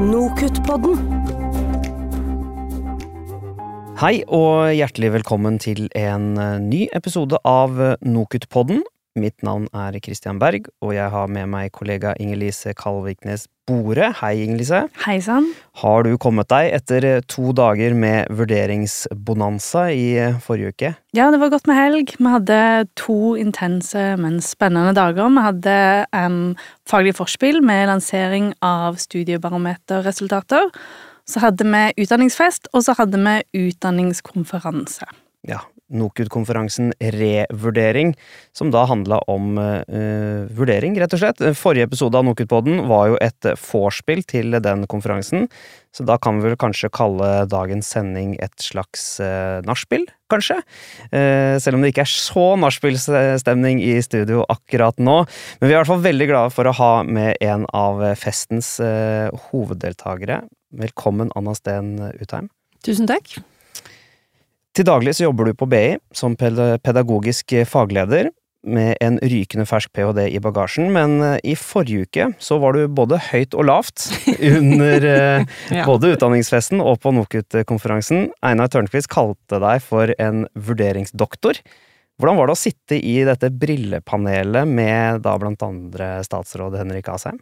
Nokutt-podden. Hei og hjertelig velkommen til en eh, ny episode av eh, Nokutt-podden. Mitt navn er Christian Berg, og jeg har med meg kollega Inger-Lise Kalviknes Bore. Hei, Inger-Lise. Hei sann. Har du kommet deg etter eh, to dager med vurderingsbonanza i eh, forrige uke? Ja, det var godt med helg. Vi hadde to intense, men spennende dager. Vi hadde um, faglig forspill med lansering av studiebarometerresultater. Så hadde vi utdanningsfest, og så hadde vi utdanningskonferanse. Ja, NOKUT-konferansen Revurdering, som da handla om uh, vurdering, rett og slett. Forrige episode av NOKUT-podden var jo et vorspiel til den konferansen, så da kan vi vel kanskje kalle dagens sending et slags uh, nachspiel, kanskje? Uh, selv om det ikke er så nachspiel-stemning i studio akkurat nå. Men vi er i hvert fall veldig glade for å ha med en av festens uh, hoveddeltakere. Velkommen, Anna Steen Utheim. Tusen takk. Til daglig så jobber du på BI som pedagogisk fagleder med en rykende fersk ph.d. i bagasjen, men i forrige uke så var du både høyt og lavt under ja. både utdanningsfesten og på NOKUT-konferansen. Einar Tørnquist kalte deg for en vurderingsdoktor. Hvordan var det å sitte i dette brillepanelet med da blant andre statsråd Henrik Asheim?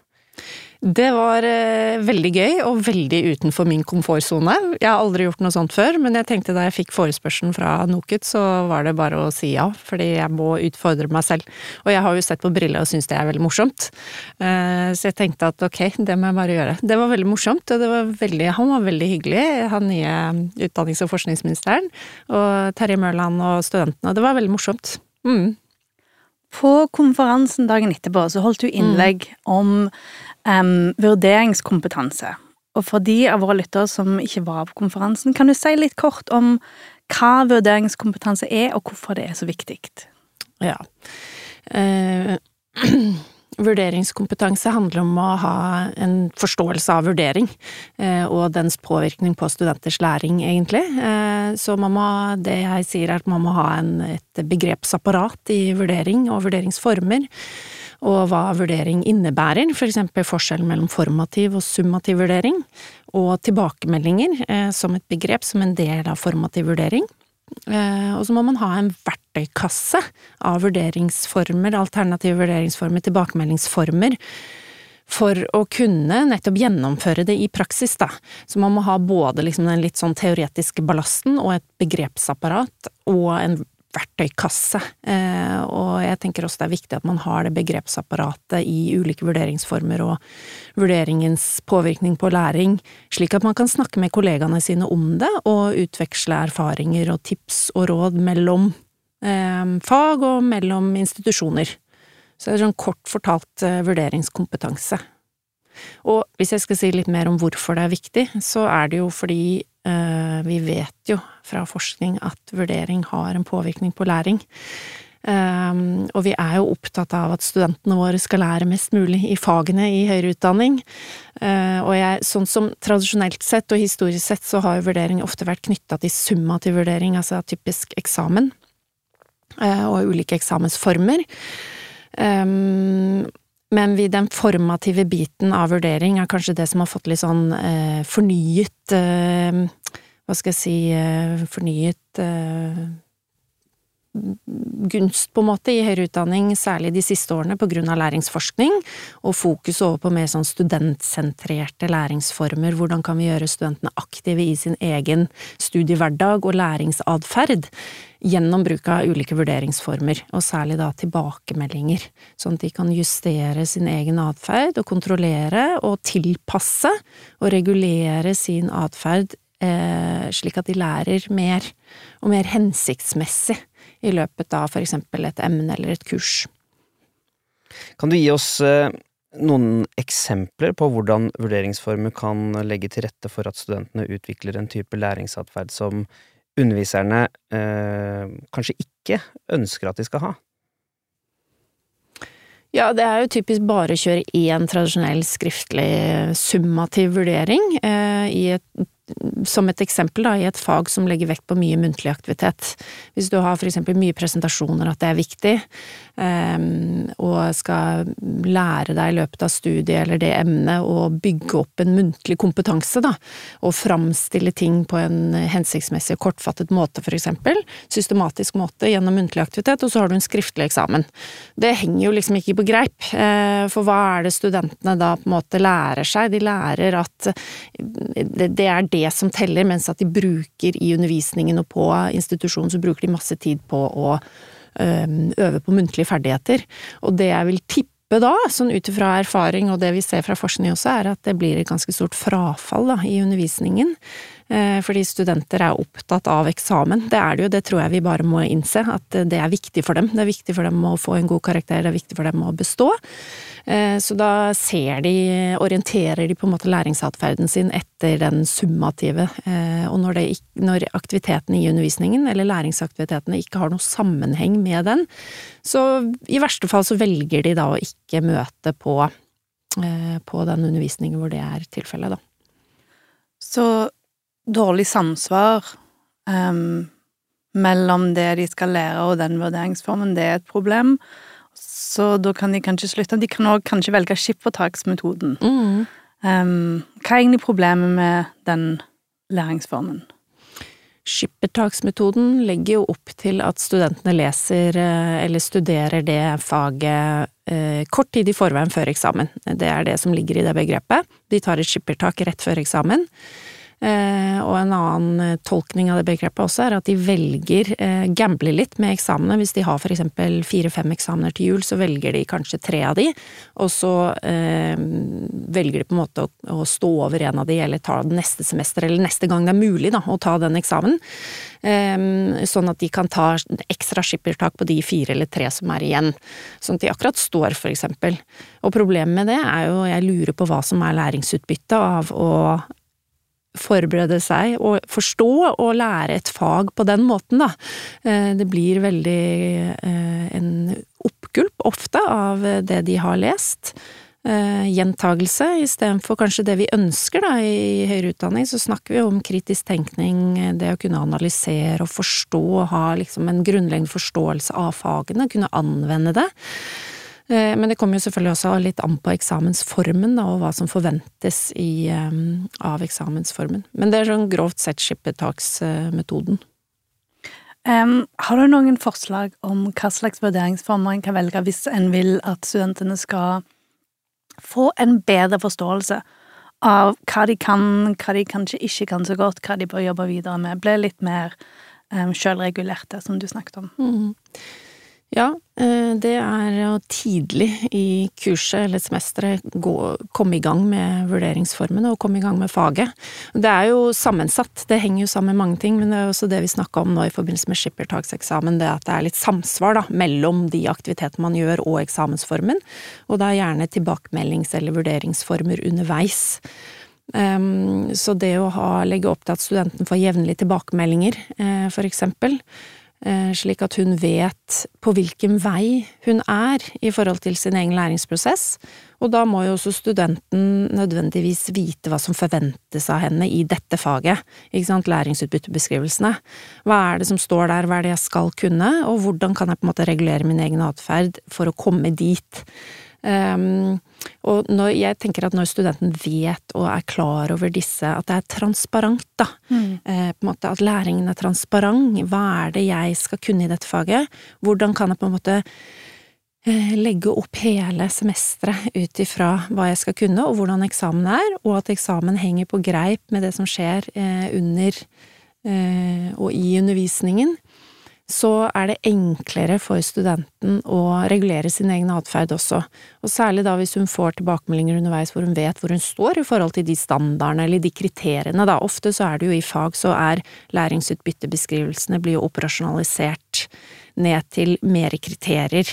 Det var eh, veldig gøy, og veldig utenfor min komfortsone. Jeg har aldri gjort noe sånt før, men jeg tenkte da jeg fikk forespørselen fra NOKUT, så var det bare å si ja, fordi jeg må utfordre meg selv. Og jeg har jo sett på briller og syns det er veldig morsomt, eh, så jeg tenkte at ok, det må jeg bare gjøre. Det var veldig morsomt, og var veldig, han var veldig hyggelig, han nye utdannings- og forskningsministeren, og Terje Mørland og studentene. Det var veldig morsomt. Mm. På konferansen dagen etterpå så holdt du innlegg mm. om um, vurderingskompetanse. Og for de av våre lyttere som ikke var på konferansen, kan du si litt kort om hva vurderingskompetanse er, og hvorfor det er så viktig? Ja. Eh, vurderingskompetanse handler om å ha en forståelse av vurdering, eh, og dens påvirkning på studenters læring, egentlig. Eh, så man må, det jeg sier er at man må ha en, et begrepsapparat i vurdering og vurderingsformer og hva vurdering innebærer, for eksempel forskjellen mellom formativ og summativ vurdering, og tilbakemeldinger eh, som et begrep som en del av formativ vurdering. Eh, og så må man ha en verktøykasse av vurderingsformer, alternative vurderingsformer, tilbakemeldingsformer, for å kunne nettopp gjennomføre det i praksis, da. Så man må ha både liksom den litt sånn teoretiske ballasten og et begrepsapparat og en verktøykasse. Eh, og jeg tenker også det er viktig at man har det begrepsapparatet i ulike vurderingsformer og vurderingens påvirkning på læring, slik at man kan snakke med kollegaene sine om det og utveksle erfaringer og tips og råd mellom eh, fag og mellom institusjoner. Så det er sånn kort fortalt eh, vurderingskompetanse. Og hvis jeg skal si litt mer om hvorfor det er viktig, så er det jo fordi Eh, vi vet jo fra forskning at vurdering har en påvirkning på læring. Um, og vi er jo opptatt av at studentene våre skal lære mest mulig i fagene i høyere utdanning. Uh, og jeg, sånn som tradisjonelt sett og historisk sett så har jo vurdering ofte vært knytta til summativ vurdering, altså typisk eksamen, uh, og ulike eksamensformer. Um, men den formative biten av vurdering er kanskje det som har fått litt sånn eh, fornyet eh, Hva skal jeg si eh, Fornyet eh, gunst, på en måte, i høyere utdanning, særlig de siste årene, på grunn av læringsforskning, og fokus over på mer sånn studentsentrerte læringsformer. Hvordan kan vi gjøre studentene aktive i sin egen studiehverdag og læringsatferd? Gjennom bruk av ulike vurderingsformer, og særlig da tilbakemeldinger, sånn at de kan justere sin egen atferd og kontrollere og tilpasse og regulere sin atferd eh, slik at de lærer mer og mer hensiktsmessig i løpet av for eksempel et emne eller et kurs. Kan du gi oss eh, noen eksempler på hvordan vurderingsformer kan legge til rette for at studentene utvikler en type læringsatferd som underviserne eh, kanskje ikke ønsker at de skal ha? Ja, det er jo typisk bare å kjøre én tradisjonell skriftlig summativ vurdering eh, i et som et eksempel da, i et fag som legger vekt på mye muntlig aktivitet. Hvis du har for eksempel mye presentasjoner at det er viktig, um, og skal lære deg i løpet av studiet eller det emnet å bygge opp en muntlig kompetanse, da, og framstille ting på en hensiktsmessig og kortfattet måte, for eksempel, systematisk måte gjennom muntlig aktivitet, og så har du en skriftlig eksamen. Det henger jo liksom ikke på greip, uh, for hva er det studentene da på en måte lærer seg? De lærer at det er det som teller, mens at de bruker i undervisningen og på institusjonen så bruker de masse tid på å øve på muntlige ferdigheter. Og det jeg vil tippe da, sånn ut ifra erfaring og det vi ser fra forskning også, er at det blir et ganske stort frafall da, i undervisningen. Eh, fordi studenter er opptatt av eksamen. Det er det jo, det tror jeg vi bare må innse, at det er viktig for dem. Det er viktig for dem å få en god karakter, det er viktig for dem å bestå. Eh, så da ser de, orienterer de på en måte læringsatferden sin etter den summative. Eh, og når, det, når aktiviteten i undervisningen, eller læringsaktivitetene, ikke har noe sammenheng med den, så i verste fall så velger de da å ikke møte på, på den undervisningen hvor det er tilfellet, da. Så dårlig samsvar um, mellom det de skal lære og den vurderingsformen, det er et problem. Så da kan de kanskje slutte. De kan òg kanskje velge skippertaksmetoden. Mm. Um, hva er egentlig problemet med den læringsformen? Skippertaksmetoden legger jo opp til at studentene leser eh, eller studerer det faget eh, kort tid i forveien før eksamen. Det er det som ligger i det begrepet. De tar et skippertak rett før eksamen. Eh, og en annen eh, tolkning av det begrepet også er at de velger, eh, gambler litt med eksamene. Hvis de har for eksempel fire-fem eksamener til jul, så velger de kanskje tre av de, og så velger de på en måte å, stå over en av de, eller ta den neste semester, eller neste gang det er mulig da, å ta den eksamen. Sånn at de kan ta ekstra skippertak på de fire eller tre som er igjen. Sånn at de akkurat står, for eksempel. Og problemet med det er jo, jeg lurer på hva som er læringsutbyttet av å forberede seg og forstå og lære et fag på den måten, da. Eh, det blir veldig eh, en oppgulp ofte av det de har lest. Uh, gjentagelse istedenfor kanskje det vi ønsker da i høyere utdanning, så snakker vi om kritisk tenkning, det å kunne analysere og forstå, ha liksom en grunnleggende forståelse av fagene, kunne anvende det. Eh, men det kommer jo selvfølgelig også litt an på eksamensformen, da, og hva som forventes i, um, av eksamensformen. Men det er sånn grovt sett skippertaksmetoden. Um, har du noen forslag om hva slags vurderingsformer en kan velge hvis en vil at studentene skal få en bedre forståelse av hva de kan, hva de kanskje ikke kan så godt, hva de bør jobbe videre med, bli litt mer um, sjølregulerte, som du snakket om? Mm. Ja, eh, det er å tidlig i kurset eller semesteret komme i gang med vurderingsformene og komme i gang med faget. Det er jo sammensatt, det henger jo sammen med mange ting, men det er også det vi snakka om nå i forbindelse med skippertakseksamen, det at det er litt samsvar da, mellom de aktivitetene man gjør og eksamensformen, og det er gjerne tilbakemeldings- eller vurderingsformer underveis. Um, så det å ha, legge opp til at studenten får jevnlige tilbakemeldinger, uh, for eksempel, slik at hun vet på hvilken vei hun er i forhold til sin egen læringsprosess, og da må jo også studenten nødvendigvis vite hva som forventes av henne i dette faget, ikke sant, læringsutbyttebeskrivelsene. Hva er det som står der, hva er det jeg skal kunne, og hvordan kan jeg på en måte regulere min egen atferd for å komme dit? Um, og når, jeg tenker at når studenten vet og er klar over disse, at det er transparent, da. Mm. Eh, på en måte At læringen er transparent. Hva er det jeg skal kunne i dette faget? Hvordan kan jeg på en måte eh, legge opp hele semesteret ut ifra hva jeg skal kunne, og hvordan eksamen er, og at eksamen henger på greip med det som skjer eh, under eh, og i undervisningen så er det enklere for studenten å regulere sin egen atferd også, og særlig da hvis hun får tilbakemeldinger underveis hvor hun vet hvor hun står i forhold til de standardene eller de kriteriene, da. Ofte så er det jo i fag så er læringsutbyttebeskrivelsene blir jo operasjonalisert ned til mere kriterier.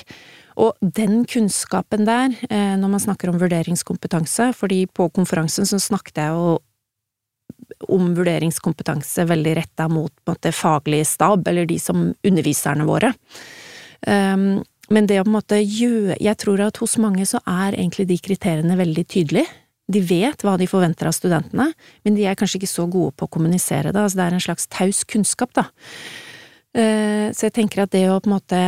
Og den kunnskapen der, eh, når man snakker om vurderingskompetanse, fordi på konferansen så snakket jeg jo om vurderingskompetanse veldig retta mot måte, faglig stab, eller de som underviserne våre. Um, men det å på en måte gjøre Jeg tror at hos mange så er egentlig de kriteriene veldig tydelige. De vet hva de forventer av studentene, men de er kanskje ikke så gode på å kommunisere det, altså det er en slags taus kunnskap, da. Eh, så jeg tenker at det å på en måte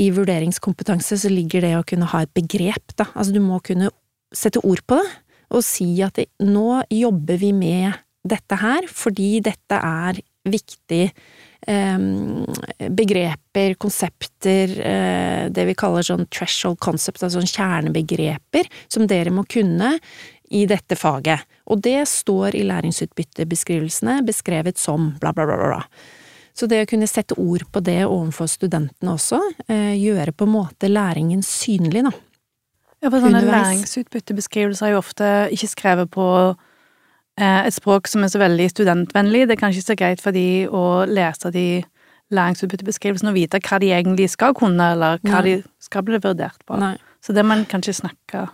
i vurderingskompetanse så ligger det å kunne ha et begrep, da. Altså du må kunne sette ord på det, og si at nå jobber vi med dette her fordi dette er viktig Ehm, begreper, konsepter, eh, det vi kaller sånn threshold concept, altså sånn kjernebegreper, som dere må kunne i dette faget. Og det står i læringsutbyttebeskrivelsene beskrevet som bla, bla, bla, bla. Så det å kunne sette ord på det overfor studentene også, eh, gjøre på en måte læringen synlig, da. Ja, for sånne læringsutbyttebeskrivelser er jo ofte ikke skrevet på et språk som er så veldig studentvennlig. Det er kanskje ikke så greit for de å lese de læringsutbyttebeskrivelsene og vite hva de egentlig skal kunne, eller hva Nei. de skal bli vurdert på. Nei. Så det må man kanskje snakke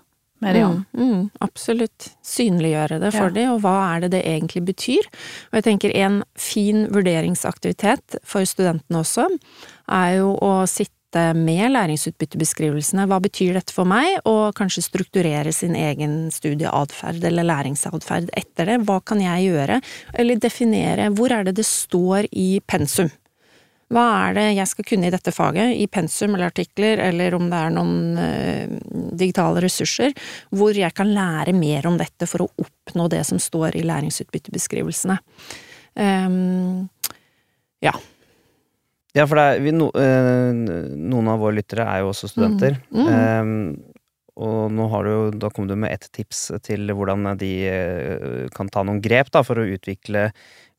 med dem om. Mm, mm, absolutt. Synliggjøre det for ja. dem, og hva er det det egentlig betyr. Og jeg tenker en fin vurderingsaktivitet for studentene også, er jo å sitte med læringsutbyttebeskrivelsene. Hva betyr dette for meg? Og kanskje strukturere sin egen studieatferd eller læringsatferd etter det. Hva kan jeg gjøre? Eller definere hvor er det det står i pensum? Hva er det jeg skal kunne i dette faget, i pensum eller artikler, eller om det er noen uh, digitale ressurser, hvor jeg kan lære mer om dette for å oppnå det som står i læringsutbyttebeskrivelsene. Um, ja. Ja, for er, vi, no, eh, noen av våre lyttere er jo også studenter. Mm. Mm. Eh, og nå har du da kom du med ett tips til hvordan de eh, kan ta noen grep da, for å utvikle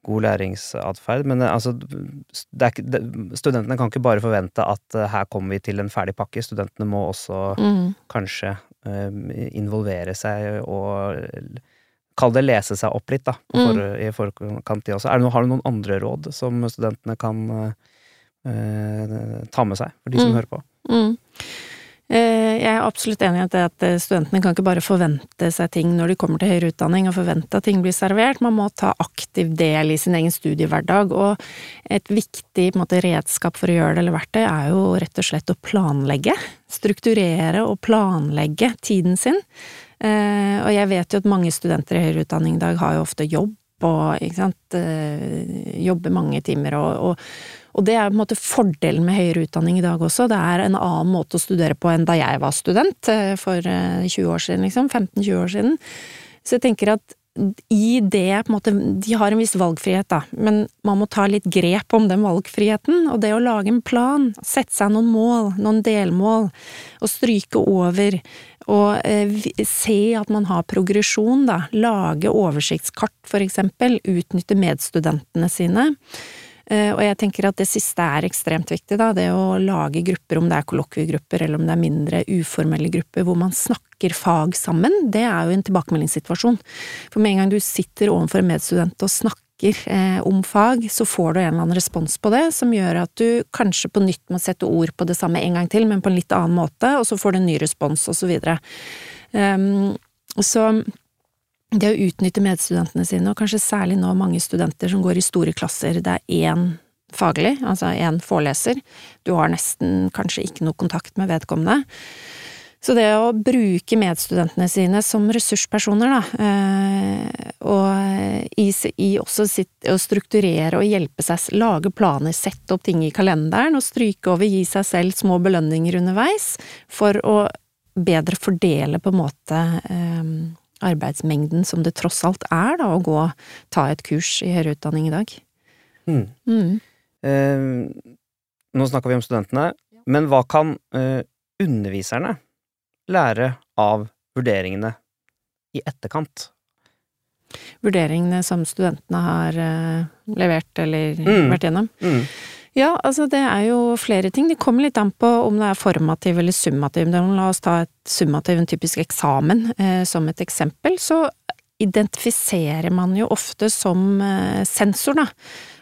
god læringsatferd. Men eh, altså, ikke, det, studentene kan ikke bare forvente at uh, her kommer vi til en ferdig pakke. Studentene må også mm. kanskje uh, involvere seg og Kall det lese seg opp litt, da, mm. i forkant de også. Det, har du noen andre råd som studentene kan uh, eh, ta med seg, for de som mm. hører på. Mm. Eh, jeg er absolutt enig i at, at studentene kan ikke bare forvente seg ting når de kommer til høyere utdanning og forvente at ting blir servert, man må ta aktiv del i sin egen studiehverdag. Og et viktig måte, redskap for å gjøre det, eller verktøy, er jo rett og slett å planlegge. Strukturere og planlegge tiden sin. Eh, og jeg vet jo at mange studenter i høyere utdanning i dag har jo ofte jobb og ikke sant, eh, jobber mange timer og, og og det er på en måte fordelen med høyere utdanning i dag også. Det er en annen måte å studere på enn da jeg var student eh, for 20 eh, år siden, liksom. 15-20 år siden. Så jeg tenker at i det på en måte De har en viss valgfrihet, da, men man må ta litt grep om den valgfriheten. Og det å lage en plan, sette seg noen mål, noen delmål, og stryke over. Og eh, se at man har progresjon, da. Lage oversiktskart, for eksempel. Utnytte medstudentene sine. Eh, og jeg tenker at det siste er ekstremt viktig, da. Det å lage grupper, om det er kollokviegrupper eller om det er mindre uformelle grupper hvor man snakker fag sammen, det er jo en tilbakemeldingssituasjon. For med en gang du sitter overfor en medstudent og snakker eh, om fag, så får du en eller annen respons på det, som gjør at du kanskje på nytt må sette ord på det samme en gang til, men på en litt annen måte, og så får du en ny respons, og så videre. Um, så det å utnytte medstudentene sine, og kanskje særlig nå mange studenter som går i store klasser, det er én faglig, altså én foreleser, du har nesten kanskje ikke noe kontakt med vedkommende. Så det å bruke medstudentene sine som ressurspersoner, da, eh, og i, i også sitt, å strukturere og hjelpe seg, lage planer, sette opp ting i kalenderen og stryke over, gi seg selv små belønninger underveis, for å bedre fordele på en måte eh, arbeidsmengden som det tross alt er da, å gå ta et kurs i høyere utdanning i dag. Mm. Mm. Eh, nå snakker vi om studentene, men hva kan eh, underviserne lære av vurderingene i etterkant? Vurderingene som studentene har eh, levert eller mm. vært gjennom? Mm. Ja, altså det er jo flere ting. Det kommer litt an på om det er formativ eller summativ. La oss ta et summativ, en typisk eksamen, eh, som et eksempel. Så identifiserer man jo ofte som eh, sensor, da.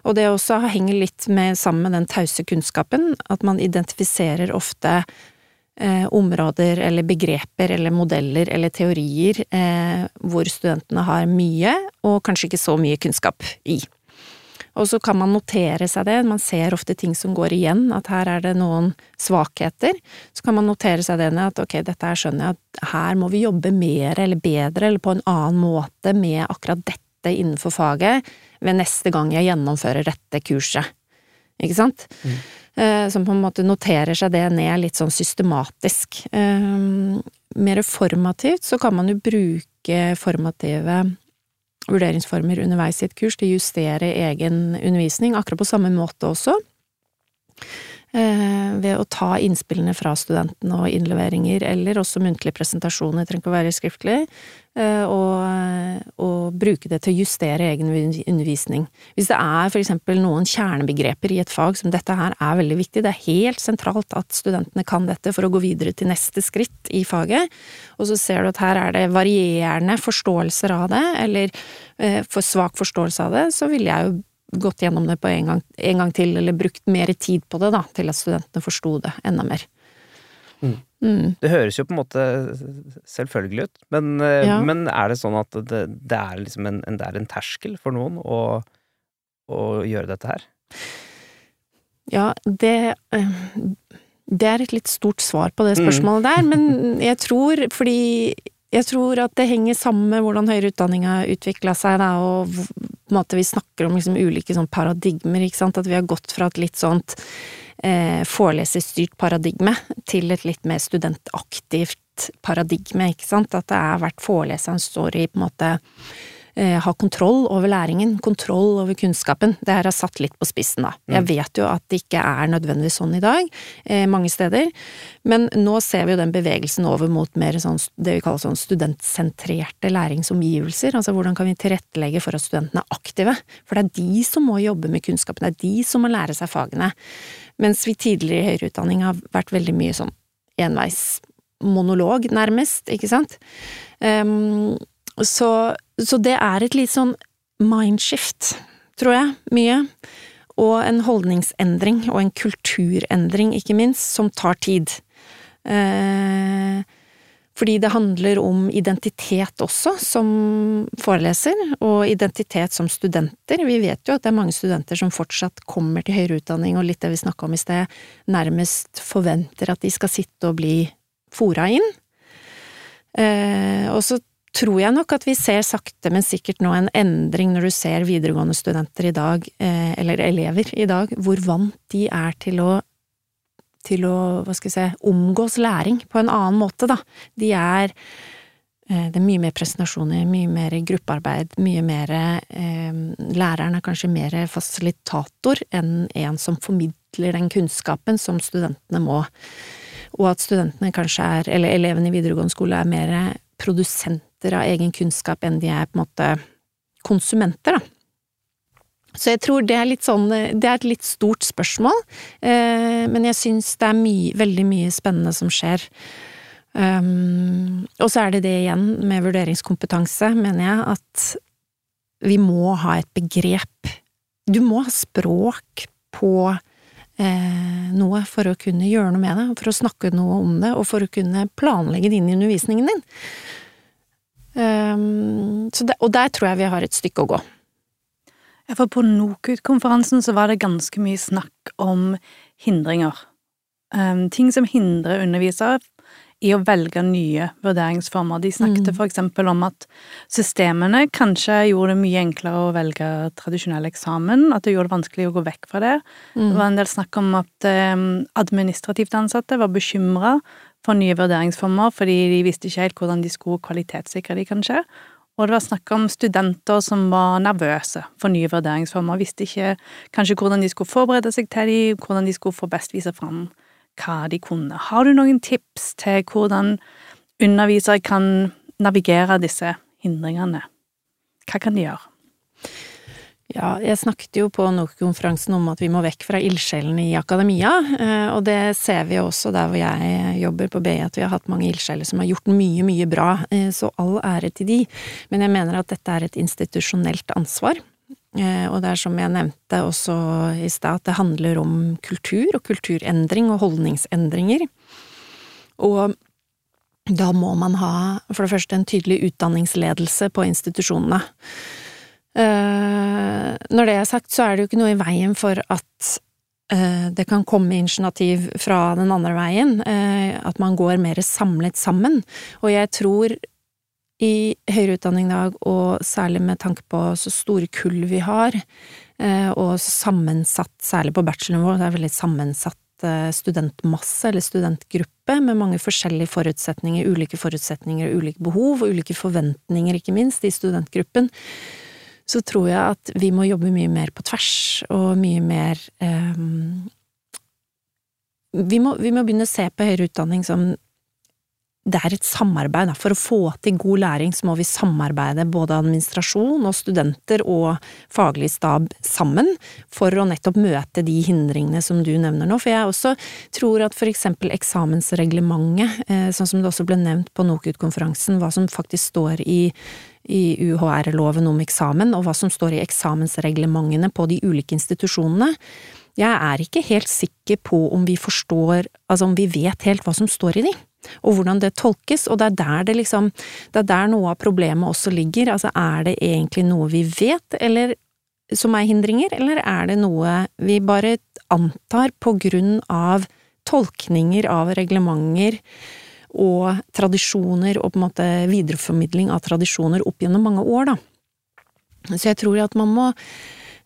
Og det også henger litt med, sammen med den tause kunnskapen, at man identifiserer ofte eh, områder eller begreper eller modeller eller teorier eh, hvor studentene har mye, og kanskje ikke så mye kunnskap i. Og så kan man notere seg det, man ser ofte ting som går igjen, at her er det noen svakheter. Så kan man notere seg det at ok, dette her skjønner jeg at her må vi jobbe mer eller bedre eller på en annen måte med akkurat dette innenfor faget ved neste gang jeg gjennomfører dette kurset. Ikke sant? Mm. Som på en måte noterer seg det ned litt sånn systematisk. Eh, mer formativt så kan man jo bruke formative vurderingsformer underveis i et kurs til å justere egen undervisning, akkurat på samme måte også. Eh, ved å ta innspillene fra studentene og innleveringer, eller også muntlige presentasjoner, trenger ikke å være skriftlig, eh, og, og, bruke det til å justere egen undervisning. Hvis det er for eksempel noen kjernebegreper i et fag som dette her er veldig viktig, det er helt sentralt at studentene kan dette for å gå videre til neste skritt i faget, og så ser du at her er det varierende forståelser av det, eller eh, for svak forståelse av det, så vil jeg jo gått gjennom det på en gang, en gang, til, eller brukt mer tid på det, da, til at studentene forsto det enda mer. Mm. Mm. Det høres jo på en måte selvfølgelig ut, men, eh, ja. men er det sånn at det, det er liksom en, det er en terskel for noen å, å gjøre dette her? Ja, det eh, Det er et litt stort svar på det mm. spørsmålet mm. der, men jeg tror fordi jeg tror at det henger sammen med hvordan høyere utdanning har utvikla seg, da, og måte vi snakker om liksom ulike sånn paradigmer, ikke sant, at vi har gått fra et litt sånt eh, foreleserstyrt paradigme til et litt mer studentaktivt paradigme, ikke sant, at det er hvert foreleseren står i på en måte ha kontroll over læringen, kontroll over kunnskapen. Det her er satt litt på spissen, da. Jeg mm. vet jo at det ikke er nødvendigvis sånn i dag, eh, mange steder, men nå ser vi jo den bevegelsen over mot mer sånn det vi kaller sånn studentsentrerte læringsomgivelser. Altså hvordan kan vi tilrettelegge for at studentene er aktive? For det er de som må jobbe med kunnskapen, det er de som må lære seg fagene. Mens vi tidligere i høyere utdanning har vært veldig mye sånn enveis monolog, nærmest, ikke sant? Um, så, så det er et litt sånn mindshift, tror jeg, mye. Og en holdningsendring, og en kulturendring, ikke minst, som tar tid. Eh, fordi det handler om identitet også, som foreleser, og identitet som studenter. Vi vet jo at det er mange studenter som fortsatt kommer til høyere utdanning, og litt det vi snakka om i sted, nærmest forventer at de skal sitte og bli fora inn. Eh, og så tror jeg nok at vi ser sakte, men sikkert nå en endring når du ser videregående studenter i dag, eh, eller elever i dag, hvor vant de er til å til å, hva skal jeg si, omgås læring på en annen måte, da. De er eh, det er mye mer presentasjoner, mye mer gruppearbeid, mye mer eh, Læreren er kanskje mer fasilitator enn en som formidler den kunnskapen som studentene må. Og at studentene kanskje er, eller elevene i videregående skole, er mer produsent produsenter av egen kunnskap enn de er på en måte konsumenter, da. Så jeg tror det er litt sånn Det er et litt stort spørsmål, eh, men jeg syns det er mye, veldig mye spennende som skjer. Um, og så er det det igjen med vurderingskompetanse, mener jeg, at vi må ha et begrep. Du må ha språk på eh, noe for å kunne gjøre noe med det, for å snakke noe om det, og for å kunne planlegge det inn i undervisningen din. Um, det, og der tror jeg vi har et stykke å gå. Ja, for på NOKUT-konferansen så var det ganske mye snakk om hindringer. Um, ting som hindrer undervisere i å velge nye vurderingsformer. De snakket mm. for eksempel om at systemene kanskje gjorde det mye enklere å velge tradisjonell eksamen, at det gjorde det vanskelig å gå vekk fra det. Mm. Det var en del snakk om at um, administrativt ansatte var bekymra for nye vurderingsformer, fordi de visste ikke helt hvordan de skulle kvalitetssikre de, kanskje. Og det var snakk om studenter som var nervøse for nye vurderingsformer, visste ikke kanskje hvordan de skulle forberede seg til de, hvordan de skulle få best vise fram hva de kunne. Har du noen tips til hvordan undervisere kan navigere disse hindringene? Hva kan de gjøre? Ja, jeg snakket jo på NOK-konferansen om at vi må vekk fra ildsjelene i akademia, eh, og det ser vi også der hvor jeg jobber på BI, at vi har hatt mange ildsjeler som har gjort mye, mye bra, eh, så all ære til de. Men jeg mener at dette er et institusjonelt ansvar. Eh, og det er som jeg nevnte også i stad, at det handler om kultur og kulturendring og holdningsendringer. Og da må man ha for det første en tydelig utdanningsledelse på institusjonene. Eh, når det er sagt, så er det jo ikke noe i veien for at eh, det kan komme initiativ fra den andre veien, eh, at man går mer samlet sammen. Og jeg tror i høyere utdanning i dag, og særlig med tanke på så store kull vi har, og sammensatt, særlig på bachelornivå, det er veldig sammensatt studentmasse eller studentgruppe med mange forskjellige forutsetninger, ulike forutsetninger og ulike behov, og ulike forventninger, ikke minst, i studentgruppen så tror jeg at vi må jobbe mye mer på tvers, og mye mer um, vi, må, vi, må, begynne å se på høyere utdanning som det er et samarbeid. For å få til god læring så må vi samarbeide, både administrasjon og studenter og faglig stab sammen, for å nettopp møte de hindringene som du nevner nå. For jeg også tror at for eksempel eksamensreglementet, eh, sånn som det også ble nevnt på NOKUT-konferansen, hva som faktisk står i i UHR-loven om eksamen, og hva som står i eksamensreglementene på de ulike institusjonene. Jeg er ikke helt sikker på om vi forstår, altså om vi vet helt hva som står i de, og hvordan det tolkes, og det er der det liksom, det er der noe av problemet også ligger, altså er det egentlig noe vi vet, eller som er hindringer, eller er det noe vi bare antar på grunn av tolkninger av reglementer, og tradisjoner, og på en måte videreformidling av tradisjoner opp gjennom mange år, da. Så jeg tror at man må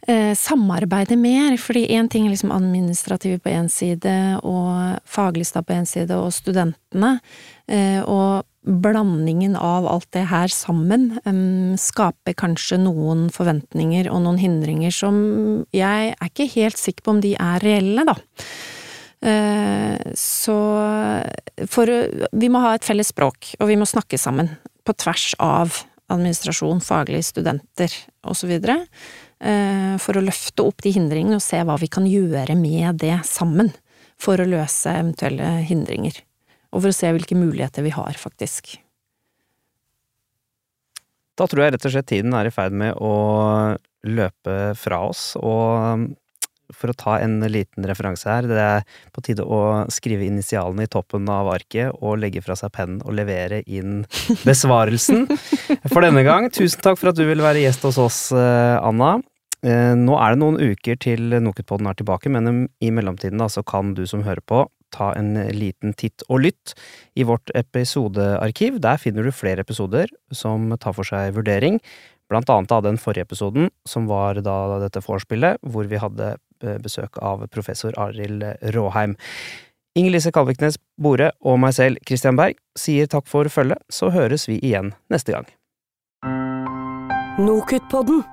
eh, samarbeide mer, fordi én ting er liksom administrative på én side, og faglista på én side, og studentene, eh, og blandingen av alt det her sammen um, skaper kanskje noen forventninger og noen hindringer som jeg er ikke helt sikker på om de er reelle, da. Eh, så for Vi må ha et felles språk, og vi må snakke sammen. På tvers av administrasjon, faglige studenter osv. Eh, for å løfte opp de hindringene og se hva vi kan gjøre med det sammen. For å løse eventuelle hindringer. Og for å se hvilke muligheter vi har, faktisk. Da tror jeg rett og slett tiden er i ferd med å løpe fra oss, og for å ta en liten referanse her, det er på tide å skrive initialene i toppen av arket og legge fra seg pennen og levere inn besvarelsen for denne gang. Tusen takk for at du ville være gjest hos oss, eh, Anna. Eh, nå er det noen uker til Nokutpodden er tilbake, men i mellomtiden da, så kan du som hører på, ta en liten titt og lytt i vårt episodearkiv. Der finner du flere episoder som tar for seg vurdering, blant annet av den forrige episoden, som var da dette vorspielet, hvor vi hadde eh, besøk av professor Arild Råheim. Inger Lise Kalviknes Bore og meg selv, Christian Berg, sier takk for følget, så høres vi igjen neste gang. Nokutpodden.